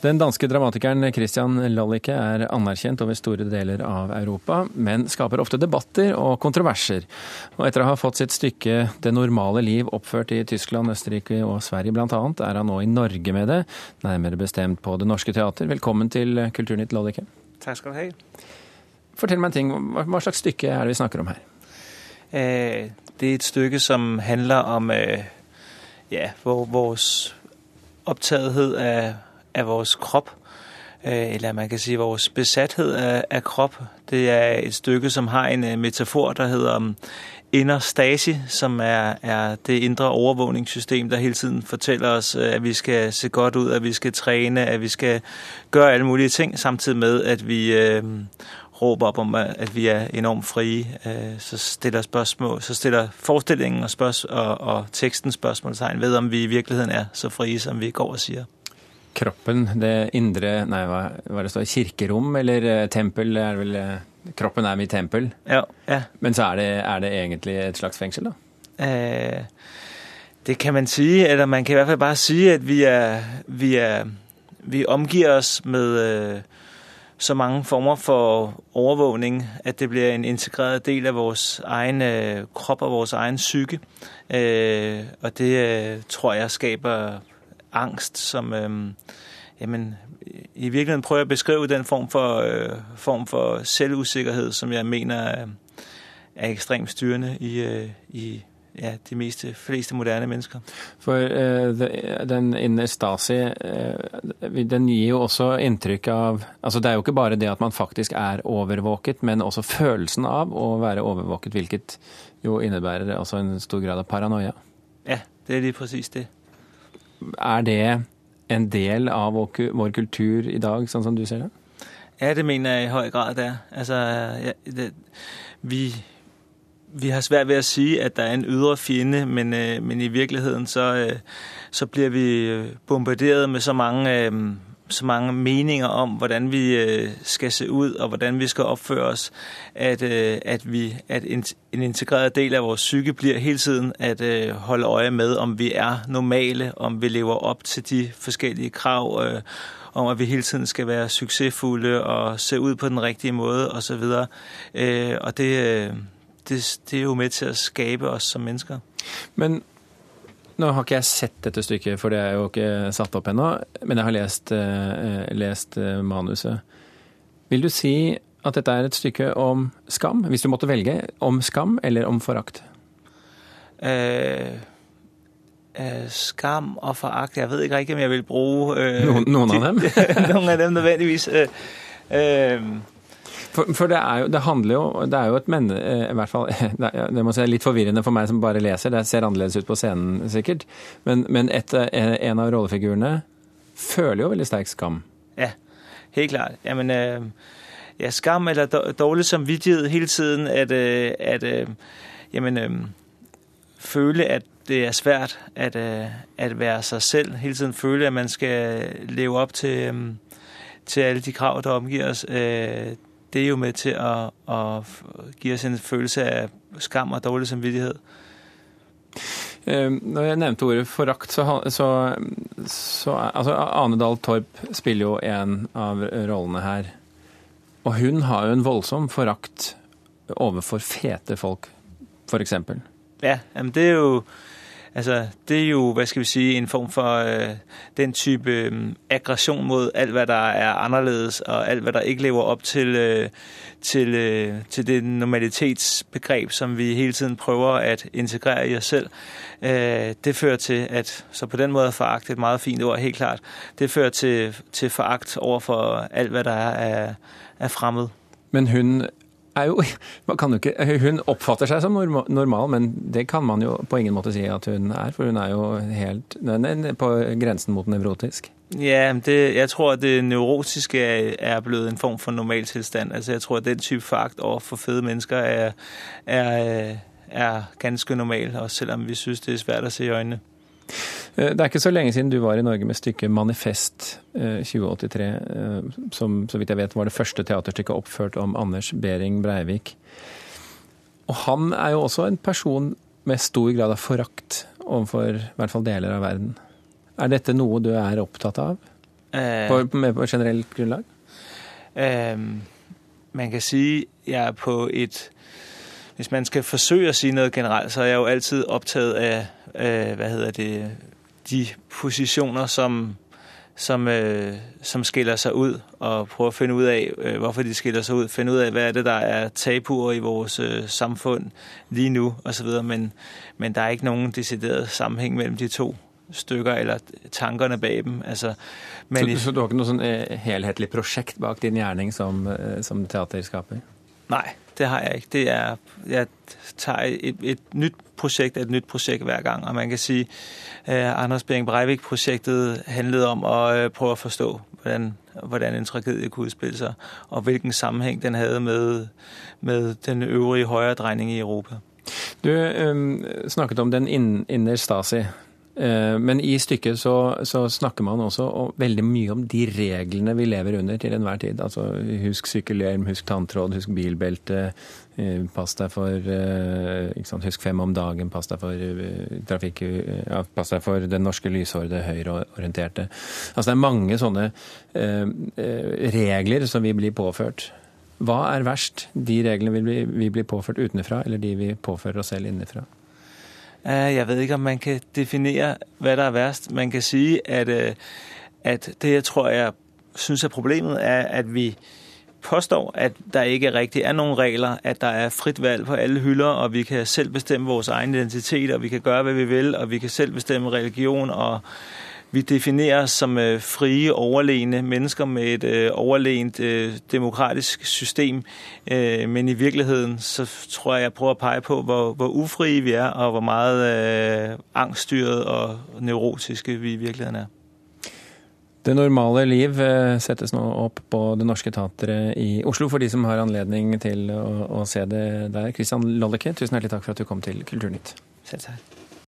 Den danske dramatikeren Christian Lollicke er anerkjent over store deler av Europa, men skaper ofte debatter og kontroverser. Og etter å ha fått sitt stykke 'Det normale liv' oppført i Tyskland, Østerrike og Sverige bl.a., er han nå i Norge med det, nærmere bestemt på Det Norske Teater. Velkommen til Kulturnytt, Lollicke. Takk skal du ha. Fortell meg en ting, hva slags stykke er det vi snakker om her? Eh, det er et stykke som handler om eh, ja, vår opptatthet av af vores krop, øh, eller man kan sige vores besathed af, af krop. Det er et stykke, som har en øh, metafor, der hedder um, inner stasi, som er, det indre overvågningssystem, der hele tiden fortæller os, øh, at vi skal se godt ud, at vi skal træne, at vi skal gøre alle mulige ting, samtidig med, at vi øh, råber op om, at vi er enormt frie. Så stiller, spørgsmål, så stiller forestillingen og, spørgsmål, og, og teksten spørgsmålstegn ved, om vi i virkeligheden er så frie, som vi går og siger kroppen, det indre Nei, hva, hva det står? Kirkerom eller eh, tempel? Er vel, eh, kroppen er mitt tempel. Ja, ja. Men så er det, er det egentlig et slags fengsel, da? Eh, det kan man si. Eller man kan i hvert fall bare si at vi, er, vi, er, vi omgir oss med eh, så mange former for overvågning at det blir en integreret del av vår egen kropp og vår egen psyke. Eh, og det tror jeg skaper angst, som øh, jamen, i virkeligheden prøver jeg å beskrive den form for, øh, form for selvusikkerhet som jeg mener er, er ekstremt styrende i, øh, i ja, de meste, fleste moderne mennesker. For uh, den innen Stasi, uh, den gir jo også inntrykk av Altså det er jo ikke bare det at man faktisk er overvåket, men også følelsen av å være overvåket, hvilket jo innebærer altså en stor grad av paranoia. Ja, det er lige presis det. Er det en del av vår kultur i dag, sånn som du ser det? Ja, det mener jeg i høy grad det er. Altså, ja, det, vi, vi har svært ved å si at det er en ydre fiende, men, øh, men i virkeligheten så, øh, så blir vi bombardert med så mange så mange meninger om hvordan vi øh, skal se ut og hvordan vi skal oppføre oss, at, øh, at, vi, at en integreret del av vår psyke blir hele tiden at øh, holde øye med om vi er normale, om vi lever opp til de forskjellige krav, om at vi hele tiden skal være suksessfulle og se ut på den riktige måte osv. Og det, det, det er jo med til å skape oss som mennesker. Men nå har ikke jeg sett dette stykket, for det er jo ikke satt opp ennå, men jeg har lest, eh, lest, eh, manuset. Vil du si at dette er et stykke om skam, hvis du måtte velge, om skam eller om forakt? Eh, eh, skam og forakt Jeg vet ikke riktig om jeg vil bruke eh, noen, noen, av dem? noen av dem nødvendigvis. Eh, for, for, det er jo Det handler jo Det er jo et men... Eh, I hvert fall Det, det må si litt forvirrende for meg som bare leser. Det ser annerledes ut på scenen, sikkert. Men, men et, eh, en av rollefigurene føler jo veldig sterk skam. Ja, helt klart. Ja, men, ja, skam eller dårlig samvittighet hele tiden. At, at jamen, føle at det er svært at, at være seg selv. Hele tiden føle at man skal leve opp til, til alle de krav der omgir oss det er jo med til å, å gi oss en følelse av skam og dårlig samvittighet. Når jeg nevnte ordet forakt, så, så, så altså Ane Dahl Torp spiller jo en av rollene her. Og hun har jo en voldsom forakt overfor fete folk, f.eks. Ja, men det er jo Altså, det er jo, hva skal vi si, en form for øh, den type øh, aggression mot alt, hva der er anderledes, og alt, hva der ikke lever opp til, øh, til, øh, til det normalitetsbegrep, som vi hele tiden prøver å integrere i oss selv. Øh, det fører til, at, så på den måten foragt et meget fint ord, helt klart, det fører til, til foragt overfor alt, hva der er, er, er fremmed. Men hun er jo ikke, Hun oppfatter seg som normal, men det kan man jo på ingen måte si at hun er. For hun er jo helt på grensen mot nevrotisk. Ja, det, jeg tror at det nevrotiske er blitt en form for normaltilstand. Altså, jeg tror at den type fakt overfor fede mennesker er, er, er ganske normal, selv om vi syns det er svært å se i øynene. Eh, det er ikke så lenge siden du var i Norge med stykket 'Manifest 2083', eh, eh, som så vidt jeg vet var det første teaterstykket oppført om Anders Behring Breivik. Og han er jo også en person med stor grad av forakt overfor i hvert fall deler av verden. Er dette noe du er opptatt av? På, med på generelt grunnlag? man kan si jeg er på et Hvis man skal forsøke å si noe generelt, så er jeg jo alltid opptatt av hva heter det, de posisjoner som som, øh, som skiller seg ut, og prøve å finne ut av øh, hvorfor de skiller seg ut. Finne ut av hva er det der er tabuer i vårt øh, samfunn lige nå osv. Men, men det er ikke noen desideret sammenheng mellom de to stykker eller tankene bak dem. Altså, så, i, så, du har ikke noe sånn helhetlig prosjekt bak din gjerning som, som teaterskaper? Nei, det har jeg ikke. Det er, jeg tar et, et nytt prosjekt et nytt prosjekt hver gang. Og man kan si eh, Anders Behring Breivik-prosjektet handlet om å uh, prøve å forstå hvordan, hvordan, en tragedie kunne utspille seg, og hvilken sammenheng den hadde med, med den øvrige høyredreining i Europa. Du um, snakket om den inner Stasi. Eh, men i stykket så, så, snakker man også veldig mye om de reglene vi lever under til enhver tid. Altså husk sykkelhjelm, husk tanntråd, husk bilbelte, eh, pass deg for eh, sant, Husk fem om dagen, pass deg for trafikk ja, Pass deg for den norske lyshårede høyreorienterte. Altså det er mange sånne regler som vi blir påført. Hva er verst? De reglene vi blir påført utenfra, eller de vi påfører oss selv innenfra? Jeg vet ikke om man kan definere hva der er verst. Man kan si at, øh, at det jeg tror jeg syns er problemet, er at vi påstår at der ikke rigtig er noen regler, at der er fritt valg på alle hyller, og vi kan selv bestemme vores egen identitet, og vi kan gjøre hva vi vil, og vi kan selv bestemme religion og vi definerer oss som øh, frie, overlegne mennesker med et øh, overlegent øh, demokratisk system. Men i virkeligheten så tror jeg jeg prøver å peke på hvor, hvor ufrie vi er, og hvor meget angststyret og nevrotiske vi i virkeligheten er. Det normale liv settes nå opp på Det Norske Teatret i Oslo for de som har anledning til å, å se det der. Kristian Lolleke, tusen hjertelig takk for at du kom til Kulturnytt. Selv takk.